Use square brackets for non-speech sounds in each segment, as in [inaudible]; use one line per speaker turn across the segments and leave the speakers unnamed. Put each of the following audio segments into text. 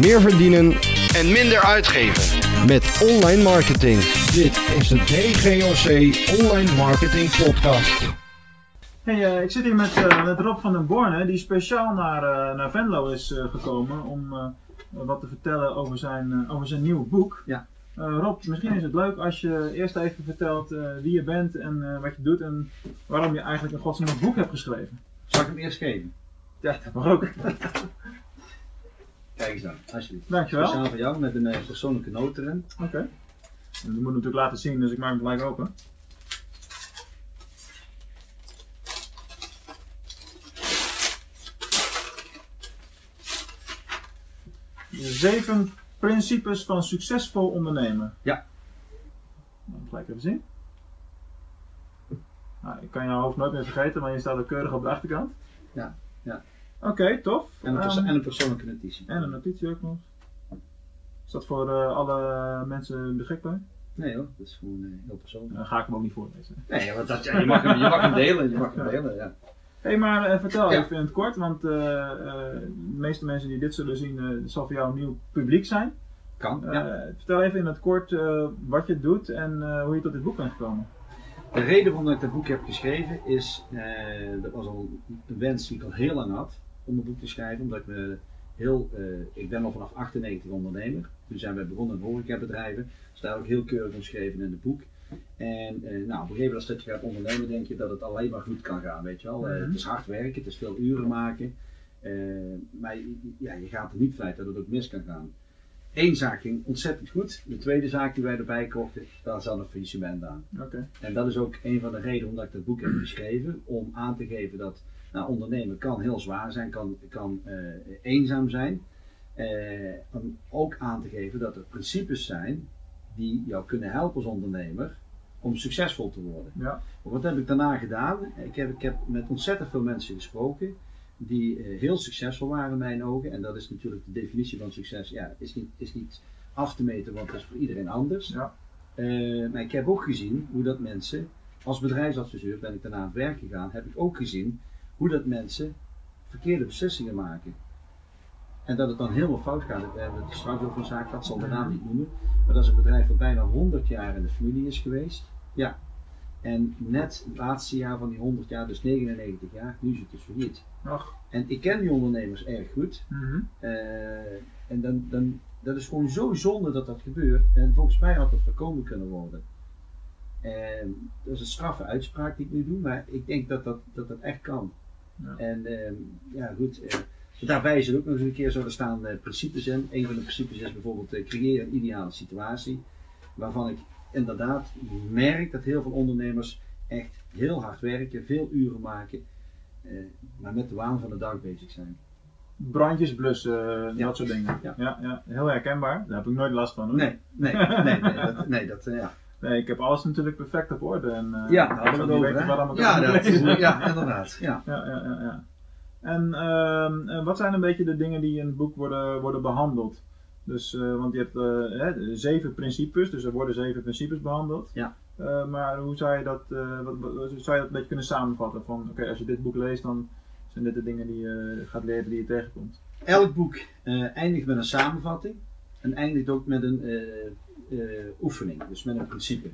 meer verdienen
en minder uitgeven.
met online marketing.
Dit is de DGOC Online Marketing Podcast.
Hey, eh, ik zit hier met, eh, met Rob van den Borne, die speciaal naar, eh, naar Venlo is eh, gekomen om eh, wat te vertellen over zijn, eh, over zijn nieuwe boek.
Ja.
Eh, Rob, misschien is het leuk als je eerst even vertelt eh, wie je bent en eh, wat je doet en waarom je eigenlijk een godsdienst boek hebt geschreven.
Zal ik hem eerst geven?
Ja, dat mag ook. [laughs]
Kijk eens aan, alsjeblieft.
Dankjewel.
Speciaal voor jou met een eh, persoonlijke noot erin.
Oké. En Dat moet natuurlijk laten zien, dus ik maak hem gelijk open. Zeven principes van succesvol ondernemen.
Ja.
Nou, gelijk even zien. Nou, ik kan jouw hoofd nooit meer vergeten, maar je staat er keurig op de achterkant.
Ja, ja.
Oké, tof.
En een,
Ehm,
en een persoonlijke notitie.
en een notitie ook nog. Is dat voor eh, alle mensen beschikbaar?
Nee hoor, dat is gewoon eh, heel persoonlijk.
Dan ga ik hem ook niet voorlezen.
Nee, want dat, ja, je, mag hem, je mag hem delen. Je mag hem delen, ja.
Hé, maar eh, vertel
Ja.
even in het kort, want de meeste mensen die dit zullen zien, zal voor jou een nieuw publiek zijn.
Kan, ja.
Vertel even in het kort wat je doet en hoe je tot dit boek bent gekomen.
De reden waarom ik dat boek heb geschreven is, dat was al een wens die ik al heel lang had om een boek te schrijven. Omdat ik me heel, eh, ik ben al vanaf 98 ondernemer. Toen zijn we begonnen in horecabedrijven. Dat staat ook heel keurig omschreven in het boek. En eh, nou, op een gegeven moment als dat je gaat ondernemen denk je dat het alleen maar goed kan gaan, weet je wel. Eh,
Mhm.
het is hard werken, het is veel uren maken. Maar ja, je gaat er niet vanuit dat het ook mis kan gaan. Eén zaak ging ontzettend goed. De tweede zaak die wij erbij kochten, daar zat een faillissement aan.
Oké.
En dat is ook een van de redenen omdat ik dat boek heb geschreven. Om aan te geven dat nou, ondernemen kan heel zwaar zijn, kan, kan eh, eenzaam zijn. Eh, om ook aan te geven dat er principes zijn die jou kunnen helpen als ondernemer om succesvol te worden.
Ja.
Wat heb ik daarna gedaan? Ik heb, ik heb met ontzettend veel mensen gesproken die eh, heel succesvol waren in mijn ogen. En dat is natuurlijk de definitie van succes. Ja, is niet, is niet af te meten, want dat is voor iedereen anders.
Ja.
Maar ik heb ook gezien hoe dat mensen, als bedrijfsadviseur ben ik daarna aan het werk gegaan, heb ik ook gezien hoe dat mensen verkeerde beslissingen maken. En dat het dan helemaal fout gaat. We hebben het straks over een zaak gehad, zal de naam niet noemen. Maar dat is een bedrijf dat bijna 100 jaar in de familie is geweest. Ja. En net het laatste jaar van die 100 jaar, dus 99 jaar, nu is het dus failliet.
Ach.
En ik ken die ondernemers erg goed. Eh, en dan, dan, dat is gewoon zo zonde dat dat gebeurt. En volgens mij had dat voorkomen kunnen worden. En dat is een straffe uitspraak die ik nu doe, maar ik denk dat dat, dat, dat echt kan.
Ja.
En ehm, ja, goed. eh, daarbij is er ook nog eens een keer zo, er staan eh, principes in. Een van de principes is bijvoorbeeld eh, creëer een ideale situatie. Waarvan ik inderdaad merk dat heel veel ondernemers echt heel hard werken, veel uren maken. maar met de waan van de dag bezig zijn.
Brandjes blussen,
Ja.
dat soort dingen.
Ja.
Ja, ja, heel herkenbaar. Daar heb ik nooit last van. Hoor.
Nee, nee, nee, nee, dat, nee, dat, ja.
Nee, ik heb alles natuurlijk perfect op orde. En, eh,
Ja, hadden we het over,
weten waarom ik
Ja, dat,
lezen.
ja, inderdaad. Ja. [laughs]
Ja, ja, ja, ja. En ehm, eh, wat zijn een beetje de dingen die in het boek worden, worden behandeld? Dus, eh, want je hebt hè, zeven principes, dus er worden zeven principes behandeld.
Ja.
Maar hoe zou je dat, wat, wat- zou je dat een beetje kunnen samenvatten? Van, oké, als je dit boek leest, dan zijn dit de dingen die je gaat leren die je tegenkomt.
Elk boek eindigt met een samenvatting en eindigt ook met een eh, oefening, dus met een principe.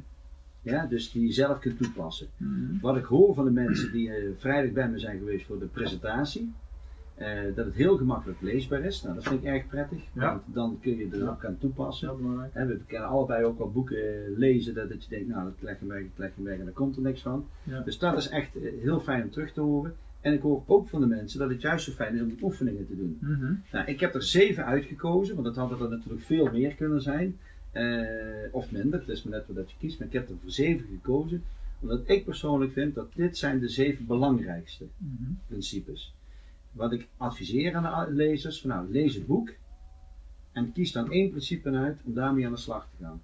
Ja, dus die je zelf kunt toepassen. Wat ik hoor van de mensen die eh, vrijdag bij me zijn geweest voor de presentatie, eh, dat het heel gemakkelijk leesbaar is. Nou, dat vind ik erg prettig,
Ja.
want dan kun je er ook aan toepassen. We kennen allebei ook wel boeken lezen dat, dat je denkt, nou dat leg je weg, dat leg je weg en daar komt er niks van.
Ja.
Dus dat is echt heel fijn om terug te horen. En ik hoor ook van de mensen dat het juist zo fijn is om oefeningen te doen.
Mhm.
Nou, ik heb er zeven uitgekozen, want dat hadden er natuurlijk veel meer kunnen zijn. Eh, of minder, het is maar net wat je kiest. Maar ik heb er voor zeven gekozen, omdat ik persoonlijk vind dat dit zijn de zeven belangrijkste
Mhm.
principes. Wat ik adviseer aan de lezers, van nou, lees het boek en kies dan één principe uit om daarmee aan de slag te gaan.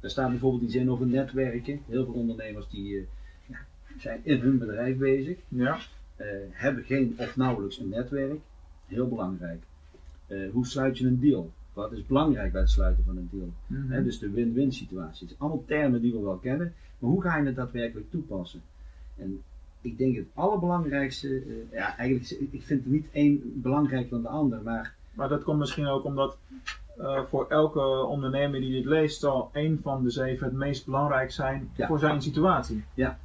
Daar staat bijvoorbeeld iets in over netwerken. Heel veel ondernemers die eh, zijn in hun bedrijf bezig,
Ja.
eh, hebben geen of nauwelijks een netwerk. Heel belangrijk. Hoe sluit je een deal? Wat is belangrijk bij het sluiten van een deal? Hè, dus de win-win situatie. Het zijn allemaal termen die we wel kennen, maar hoe ga je het daadwerkelijk toepassen? En ik denk het allerbelangrijkste, eh, ja, eigenlijk, ik vind er niet één belangrijker dan de ander, maar
Maar dat komt misschien ook omdat eh, voor elke ondernemer die dit leest, zal één van de zeven het meest belangrijk zijn
Ja.
voor zijn situatie.
Ja.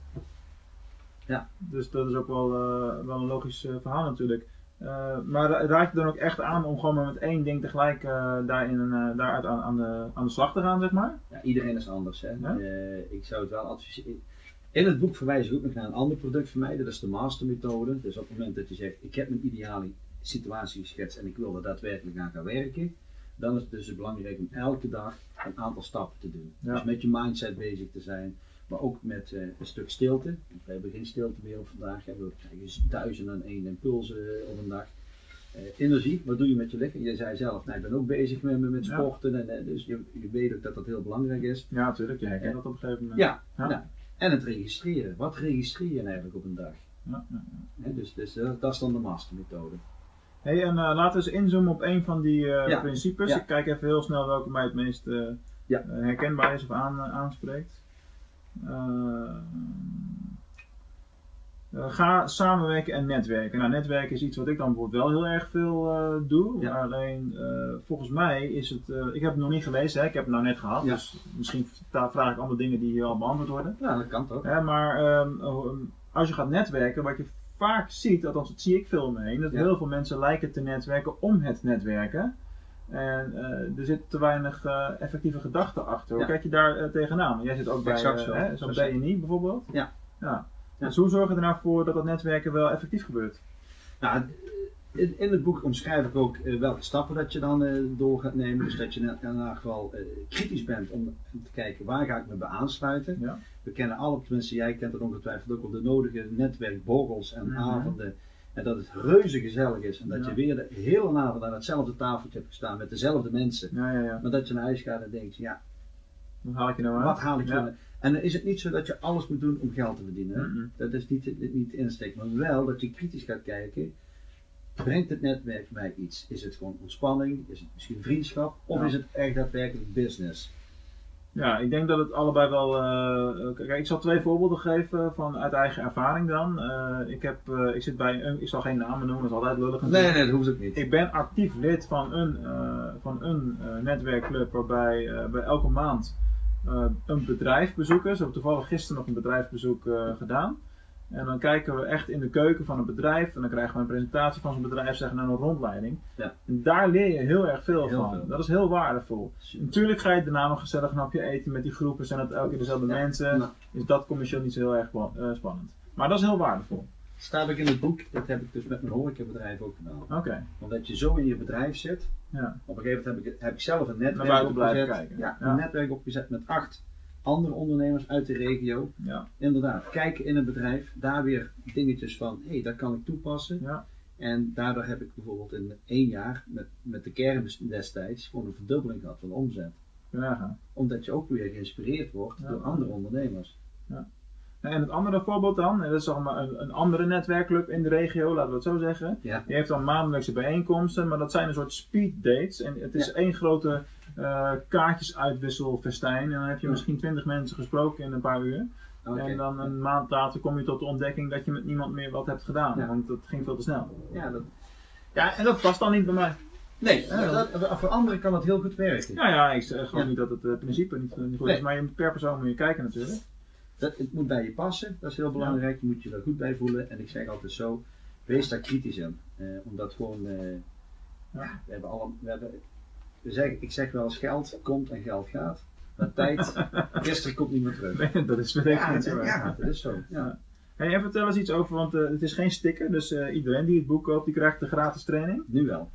Ja.
Dus dat is ook wel, eh, wel een logisch verhaal natuurlijk. Eh, maar ra- raad je dan ook echt aan om gewoon maar met één ding tegelijk eh, daarin, eh, daaruit aan, aan, de, aan de slag te gaan, zeg maar?
Ja, iedereen is anders. Hè?
Ja?
Ik zou het wel adviseren. In het boek verwijs ik ook nog naar een ander product van mij, dat is de mastermethode. Dus op het moment dat je zegt, ik heb mijn ideale situatie geschetst en ik wil er daadwerkelijk aan gaan werken, dan is het dus belangrijk om elke dag een aantal stappen te doen.
Ja.
Dus met je mindset bezig te zijn, maar ook met eh, een stuk stilte. We hebben geen stilte meer op vandaag, we krijgen duizenden en één impulsen eh, op een dag. Eh, energie, wat doe je met je lichaam? Je zei zelf, nou, ik ben ook bezig met, met
Ja.
sporten, en, dus je, je weet ook dat dat heel belangrijk is.
Ja, natuurlijk. Je herkent dat op een gegeven moment.
Ja,
Ja.
nou, en het registreren. Wat registreer je eigenlijk op een dag?
Ja,
dus dus dat is dan de mastermethode.
Hey, en laten we eens inzoomen op een van die principes. Ik kijk even heel snel welke mij het meest herkenbaar is of aan, aanspreekt. Eh, eh, ga samenwerken en netwerken. Nou, netwerken is iets wat ik dan bijvoorbeeld wel heel erg veel eh, doe.
Ja.
Alleen, volgens mij is het. ik heb het nog niet gelezen, hè? ik heb het nou net gehad.
Ja.
Dus misschien vraag ik allemaal dingen die hier al beantwoord worden.
Ja, dat kan toch?
Hè, maar ehm, ehm, als je gaat netwerken, wat je vaak ziet, althans dat zie ik veel om me heen, dat
Ja.
heel veel mensen lijken te netwerken om het netwerken. En eh, er zit te weinig eh, effectieve gedachten achter. Hoe
Ja.
kijk je daar eh, tegenaan? Jij zit ook bij
Exact zo.
hè, zo'n. BNI bijvoorbeeld.
Ja.
ja. Dus hoe zorg je er nou voor dat dat netwerken wel effectief gebeurt?
Nou, in, in het boek omschrijf ik ook welke stappen dat je dan door gaat nemen. Dus dat je in ieder geval kritisch bent om te kijken waar ga ik me bij aansluiten.
Ja.
We kennen alle, tenminste jij kent het ongetwijfeld ook op de nodige netwerkborrels en
Mhm.
avonden. En dat het reuze gezellig is. En dat
Ja.
je weer de hele avond aan hetzelfde tafeltje hebt gestaan met dezelfde mensen.
Ja, ja, ja.
Maar dat je naar huis gaat en denkt, ja,
Wat haal ik je nou uit?
wat haal ik van? En dan is het niet zo dat je alles moet doen om geld te verdienen. Dat is niet, niet de insteek. Maar wel dat je kritisch gaat kijken. Brengt het netwerk mij iets? Is het gewoon ontspanning? Is het misschien vriendschap? Of is het echt daadwerkelijk business?
Ja, ik denk dat het allebei wel. eh, kijk, ik zal twee voorbeelden geven van uit eigen ervaring dan. Eh, ik, heb, eh, ik zit bij een, ik zal geen namen noemen, dat is altijd lullig. natuurlijk.
nee, dat hoeft ook niet.
Ik ben actief lid van een, van een netwerkclub waarbij we elke maand een bedrijf bezoeken. Ze hebben toevallig gisteren nog een bedrijfsbezoek eh, gedaan. En dan kijken we echt in de keuken van een bedrijf en dan krijgen we een presentatie van zo'n bedrijf, zeggen en een rondleiding.
Ja.
En daar leer je heel erg veel
Heel
van.
veel.
Dat is heel waardevol. Natuurlijk ga je daarna nog gezellig een hapje eten met die groepen, zijn het elke keer dezelfde
Ja.
mensen. Dus dat commercieel niet zo heel erg eh, spannend. Maar dat is heel waardevol.
Staat ook in het boek, dat heb ik dus met mijn horecabedrijf ook gedaan.
Oké.
Omdat je zo in je bedrijf zit.
Ja.
Op een gegeven moment heb ik, heb ik zelf een
Naar
netwerk opgezet. Ja. een netwerk opgezet met acht andere ondernemers uit de regio.
Ja.
Inderdaad, kijken in een bedrijf, daar weer dingetjes van, hé, hey, dat kan ik toepassen.
Ja.
En daardoor heb ik bijvoorbeeld in één jaar met, met de kermis destijds gewoon een verdubbeling gehad van de omzet.
Nagaan.
Omdat je ook weer geïnspireerd wordt
Ja.
door andere ondernemers.
En het andere voorbeeld dan, en dat is maar een, een andere netwerkclub in de regio, laten we het zo zeggen.
Ja.
Die heeft dan maandelijkse bijeenkomsten, maar dat zijn een soort speed dates. En het is
Ja.
één grote eh kaartjesuitwisselfestijn. En dan heb je
Ja.
misschien twintig mensen gesproken in een paar uur. En dan een maand later kom je tot de ontdekking dat je met niemand meer wat hebt gedaan.
Ja.
Want dat ging veel te snel.
Ja, dat,
Ja, en dat past dan niet bij mij.
nee,
Ja.
dat, dat- voor anderen kan dat heel goed werken.
Ja, ja, ik zeg gewoon niet dat het eh, principe niet, niet goed
Nee.
is. Maar je, moet- per persoon moet je kijken natuurlijk.
Dat, het moet bij je passen, dat is heel belangrijk. Je moet je er goed bij voelen. En ik zeg altijd zo, wees daar kritisch in. Eh, omdat gewoon, eh, ja, we hebben alle, we hebben, zeggen, ik zeg wel eens geld komt en geld gaat. Maar tijd, [laughs] gisteren komt niet meer terug.
Nee, dat is betekent
Ja,
niet zo. erg.
ja, dat is zo. Ja.
Hey, en vertel eens iets over, want eh, het is geen sticker, dus eh, iedereen die het boek koopt, die krijgt de gratis training.
Nu wel.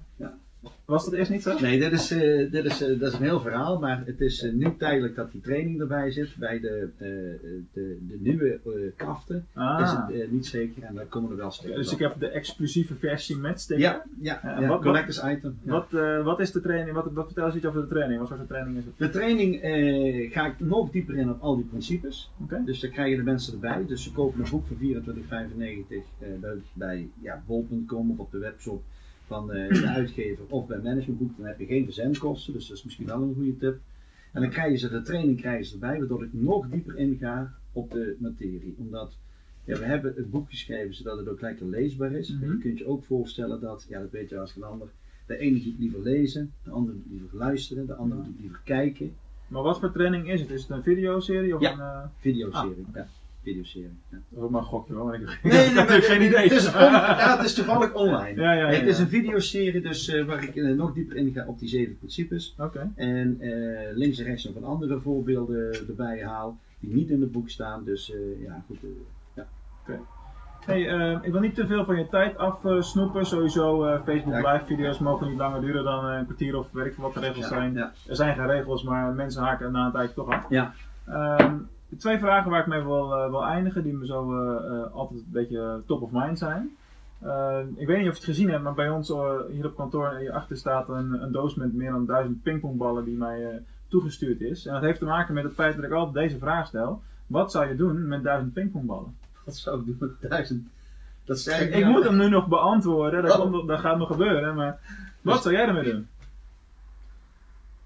Was dat eerst niet zo?
Nee, dit is, eh, dit is, eh, dat is een heel verhaal, maar het is eh, nu tijdelijk dat die training erbij zit. Bij de, de, de nieuwe kaften
Ah,
is het niet zeker en daar komen er wel stickers
dus ik heb de exclusieve versie met sticker.
Ja, ja,
wat-
collectors item. ja.
Wat, wat is de training? Wat, wat vertel eens iets over de training? Wat soort training is het?
De training ga ik nog dieper in op al die principes.
Oké.
Dus daar krijgen de mensen erbij. Dus ze kopen een boek voor 24,95 eh, bij, bij ja, bol.com of op de webshop van eh, de [clears throat] uitgever of bij Managementboek. Dan heb je geen verzendkosten, dus dat is misschien wel een goede tip. En dan krijgen ze de training krijgen ze erbij, waardoor ik nog dieper inga op de materie. Omdat ja, we hebben het boek geschreven zodat het ook lekker leesbaar is.
Mhm.
Je kunt je ook voorstellen dat, ja dat weet je als geen ander, De ene doet liever lezen, de andere doet liever luisteren, de andere
Ja.
doet liever kijken.
Maar wat voor training is het? Is het een videoserie of
Ja.
een... eh,
Videoserie,
Ah,
ja. Videoserie. Ja.
Dat is ook maar een gokje hoor, want ik,
Nee, [laughs]
heb
nee, maar-
geen idee.
Het is, on- ja, het is toevallig online.
Ja, ja, ja,
Het is
ja.
een videoserie dus, eh, waar ik eh, nog dieper in ga op die zeven principes.
Oké.
En eh, links en rechts nog een andere voorbeelden erbij haal die niet in het boek staan. Dus ja, goed. eh,
Hey, eh, ik wil niet te veel van je tijd afsnoepen. Sowieso, Facebook
Ja.
live video's mogen niet langer duren dan een kwartier of weet ik veel wat de regels
ja,
zijn.
Ja,
Er zijn geen regels, maar mensen haken na een tijdje toch af.
ja.
Twee vragen waar ik mee wil, wil eindigen, die me zo eh, eh, altijd een beetje top of mind zijn. Ik weet niet of je het gezien hebt, maar bij ons hier op kantoor hierachter staat een, een doos met meer dan duizend pingpongballen die mij toegestuurd is. En dat heeft te maken met het feit dat ik altijd deze vraag stel. Wat zou je doen met duizend pingpongballen?
Wat zou ik doen met duizend? Dat zei
Ik, ik moet hem nu nog beantwoorden, dat,
Oh.
komt, dat gaat nog gebeuren, maar wat zou jij ermee doen?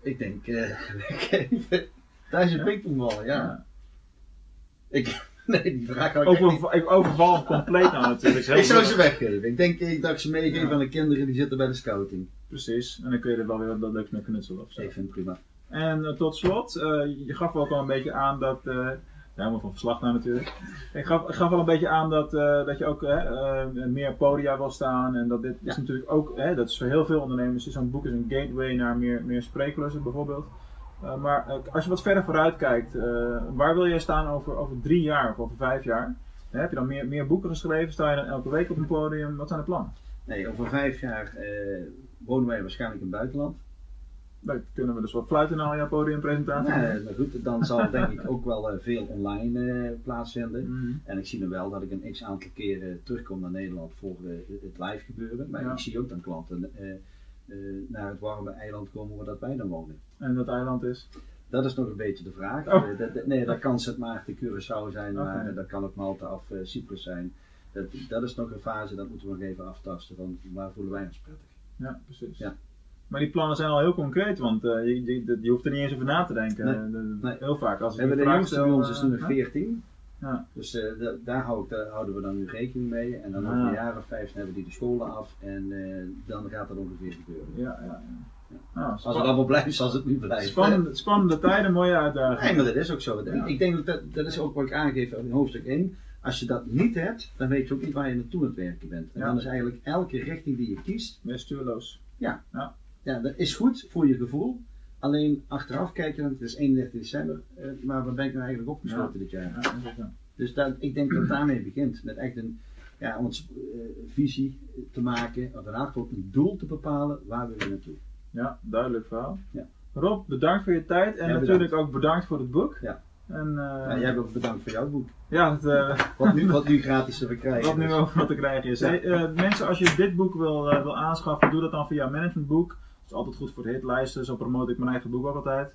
Ik denk, [laughs] even, duizend
Ja?
pingpongballen, ja. Ik, [laughs] nee, die vraag had ik niet.
Ik overval hem compleet nou natuurlijk. Heel
Ik zou ze weggeven. Ik denk eh, dat ik ze meegeef
Ja.
aan de kinderen die zitten bij de scouting.
Precies, en dan kun je er wel weer wat leuks mee knutselen of zo.
Ik vind het prima.
En eh, tot slot, eh, je gaf ook al een beetje aan dat. eh ja, helemaal van verslag naar natuurlijk. Ik gaf, ik gaf al een beetje aan dat, dat je ook meer podia wil staan. En dat dit is natuurlijk ook, hè, dat is voor heel veel ondernemers, zo'n boek is een gateway naar meer, meer spreekklussen bijvoorbeeld. Eh, maar eh, als je wat verder vooruit kijkt, eh, waar wil jij staan over, over drie jaar of over vijf jaar? Heb je dan meer, meer boeken geschreven? Sta je dan elke week op een podium? Wat zijn de plannen?
Nee, over vijf jaar wonen wij waarschijnlijk in het buitenland.
Dan kunnen we dus wat fluiten naar jouw podiumpresentatie.
Nee, maar goed, dan zal denk ik ook wel veel online plaatsvinden.
Mhm.
En ik zie nu wel dat ik een x aantal keren terugkom naar Nederland voor het live gebeuren. Maar
Ja.
ik zie ook dan klanten naar het warme eiland komen waar dat wij dan wonen.
En dat eiland is?
Dat is nog een beetje de vraag.
Oh.
Eh, dat, nee, dat kan Sint Maarten, Curaçao zijn, maar dat kan ook Malta of eh, Cyprus zijn. Dat, dat is nog een fase, dat moeten we nog even aftasten. Van waar voelen wij ons prettig?
Ja, precies.
Ja.
Maar die plannen zijn al heel concreet, want eh, je, je, je hoeft er niet eens over na te denken.
Nee.
Eh, de-
Nee.
Heel vaak als die
de jongste bij ons is nu
eh,
nog
hè?
14.
Ja.
Dus eh, da- daar, houden we dan nu rekening mee. En dan over een jaar of vijf hebben die de scholen af. En eh, dan gaat dat ongeveer gebeuren.
Ja, ja, ja. Nou,
Als het allemaal blijft zoals het nu blijft.
spannende, spannende tijden, mooie uitdagingen.
Nee, maar dat is ook zo.
Ja.
Ik denk dat, dat dat is ook wat ik aangeef in hoofdstuk 1. Als je dat niet hebt, dan weet je ook niet waar je naartoe aan het werken bent. En
Ja.
dan is eigenlijk elke richting die je kiest,
Meer stuurloos.
ja, dat is goed voor je gevoel. Alleen achteraf kijk je dan, het is 31 december, eh, maar waar ben ik nou eigenlijk opgesloten dit jaar? Dus dat, ik denk dat het daarmee begint. Met echt een, ja, het, eh, visie te maken, of daarna ook een doel te bepalen waar we naartoe.
ja, duidelijk verhaal.
Ja.
Rob, bedankt voor je tijd en
Ja,
natuurlijk ook bedankt voor het boek.
Ja.
En, eh,
Ja, jij ook bedankt voor jouw boek.
ja, het, eh,
Wat nu, wat nu gratis te verkrijgen
Wat nu overal te krijgen is.
Ja.
Hey, eh, mensen, als je dit boek wil, eh, wil aanschaffen, doe dat dan via Managementboek is altijd goed voor de hitlijsten. Zo promote ik mijn eigen boek ook altijd.